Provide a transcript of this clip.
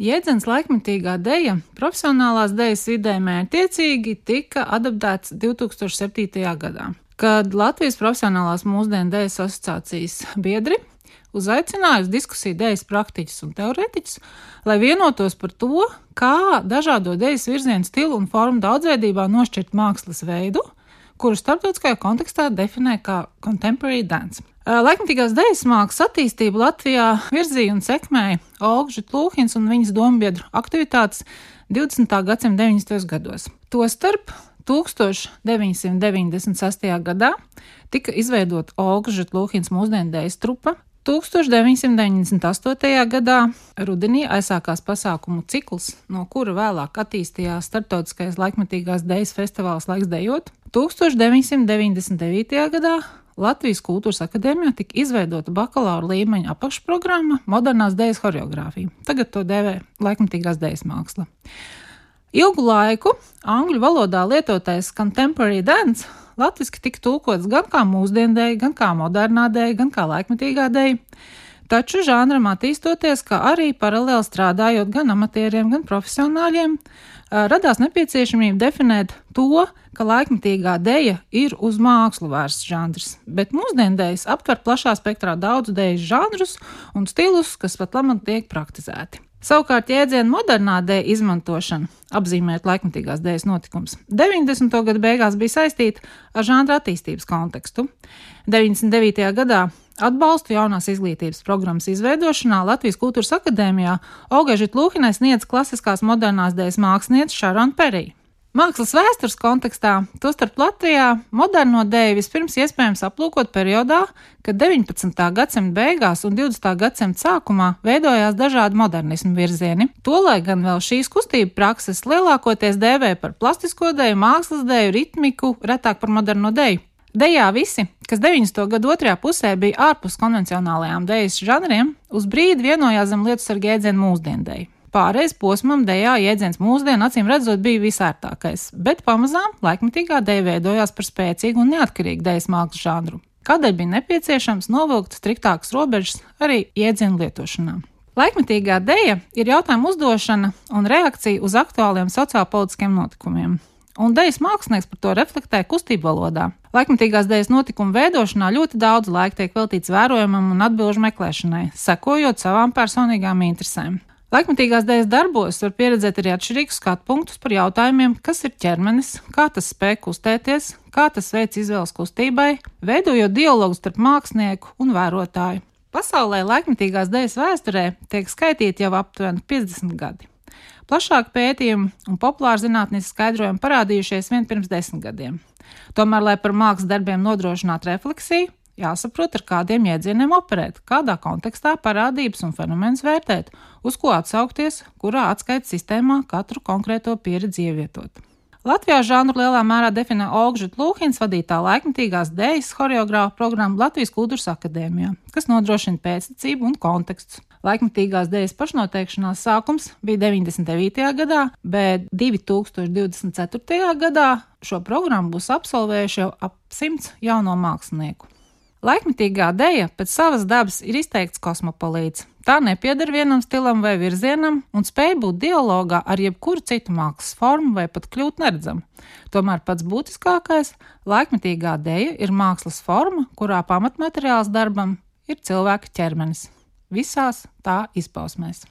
Jēdzens laikmetīgā deja profesionālās dejas vidē mērķiecīgi tika adaptēts 2007. gadā, kad Latvijas profesionālās mūsdienu dejas asociācijas biedri uzaicināja uz diskusiju dēļas praktiķus un teorētiķus, lai vienotos par to, kā dažādo dēļas virzienu stilu un formu daudzveidībā nošķirt mākslas veidu, kuru starptautiskajā kontekstā definē kā contemporary dance. Laikmatīgās dēļas mākslas attīstību Latvijā virzīja un sekmēja Olga Plūhins un viņas dombiedru aktivitātes 20. gadsimta 90. gados. Tostarp 1996. gadā tika izveidota Olga Žutlūhins mūsdienu dēļas trupa, 1998. gadā rudenī aizsākās pasākumu cikls, no kura vēlāk attīstījās starptautiskais laikmatīgās dēļas festivāls Laiks dejot. 1999. gadā Latvijas Kultūras Akadēmijā tika izveidota bakalaura līmeņa apakšprogramma Modernās dēļas choreogrāfija. Tagad to dēvē laikmatīgās dēļas māksla. Ilgu laiku angļu valodā lietotais contemporary dance Latvijasiski tika tulkots gan kā mūsdiendēji, gan kā modernā dēļa, gan kā laikmetīgā dēļa. Taču žanram attīstoties, kā arī paralēli strādājot gan amatieriem, gan profesionāļiem, radās nepieciešamība definēt to, ka laikmetīgā dēļa ir uz mākslu vērsts žanrs, bet mūsdiendējas aptver plašā spektrā daudzu dēļu žanrus un stilus, kas pat labāk tiek praktizēti. Savukārt jēdziena modernā dēļa izmantošana, apzīmējot laikmatīgās dēļas notikums, 90. gada beigās bija saistīta ar žanra attīstības kontekstu. 99. gadā atbalstu jaunās izglītības programmas izveidošanā Latvijas Kultūras Akadēmijā Olgežit Lūhinai sniedz klasiskās modernās dēļas mākslinieca Šarona Perija. Mākslas vēstures kontekstā, tostarp Latvijā, moderno dēļu vispirms iespējams aplūkot periodā, kad 19. gadsimta beigās un 20. gadsimta sākumā veidojās dažādi modernismu virzieni. Tolaik gan vēl šīs kustību prakses lielākoties dēvē par plastisko dēļu, mākslas dēļu, ritmiku, retāk par moderno dēļu. Dejā visi, kas 90. gadu otrajā pusē bija ārpus konvencionālajām dēļas žanriem, uz brīdi vienojās zem lietu sarga jēdzienu mūsdiendēju. Pārējais posmam dejā jēdziens mūsdienu acīm redzot bija visērtākais, bet pamazām laikmatīgā deja veidojās par spēcīgu un neatkarīgu dejas mākslas žanru. Kādēļ bija nepieciešams novilkt striktākas robežas arī jēdzienu lietošanā? Laikmatīgā deja ir jautājuma uzdošana un reakcija uz aktuāliem sociālpolitiskiem notikumiem. Un dejas mākslinieks par to reflektē kustību valodā. Laikmatīgās dejas notikumu veidošanā ļoti daudz laika tiek veltīts vērojumam un atbilžu meklēšanai, sekojot savām personīgām interesēm. Laikmatīgās dēļas darbos var pieredzēt arī atšķirīgus skatu punktus par jautājumiem, kas ir ķermenis, kā tas spēj kustēties, kā tas veids izvēles kustībai, veidojot dialogu starp mākslinieku un vērotāju. Pasaulē laikmatīgās dēļas vēsturē tiek skaitīti jau aptuveni 50 gadi. Plašāk pētījumi un populāri zinātnīs skaidrojumi parādījušies vien pirms desmit gadiem. Tomēr, lai par mākslas darbiem nodrošinātu refleksiju, Jāsaprot, ar kādiem jēdzieniem operēt, kādā kontekstā parādības un fenomens vērtēt, uz ko atsaukties, kurā atskaites sistēmā katru konkrēto pieredzi ievietot. Latvijā žanru lielā mērā definē Olga Lūhins vadītā laikmatīgās dēļas choreogrāfa programma Latvijas Kultūras Akadēmijā, kas nodrošina pēctecību un kontekstus. Laikmatīgās dēļas pašnoteikšanās sākums bija 99. gadā, bet 2024. gadā šo programmu būs absolvējuši jau ap simts jauno mākslinieku. Laikmetīgā dēja pēc savas dabas ir izteikts kosmopolīts. Tā nepieder vienam stilam vai virzienam un spēj būt dialogā ar jebkuru citu mākslas formu vai pat kļūt neredzam. Tomēr pats būtiskākais - laikmetīgā dēja ir mākslas forma, kurā pamatmateriāls darbam ir cilvēka ķermenis visās tā izpausmēs.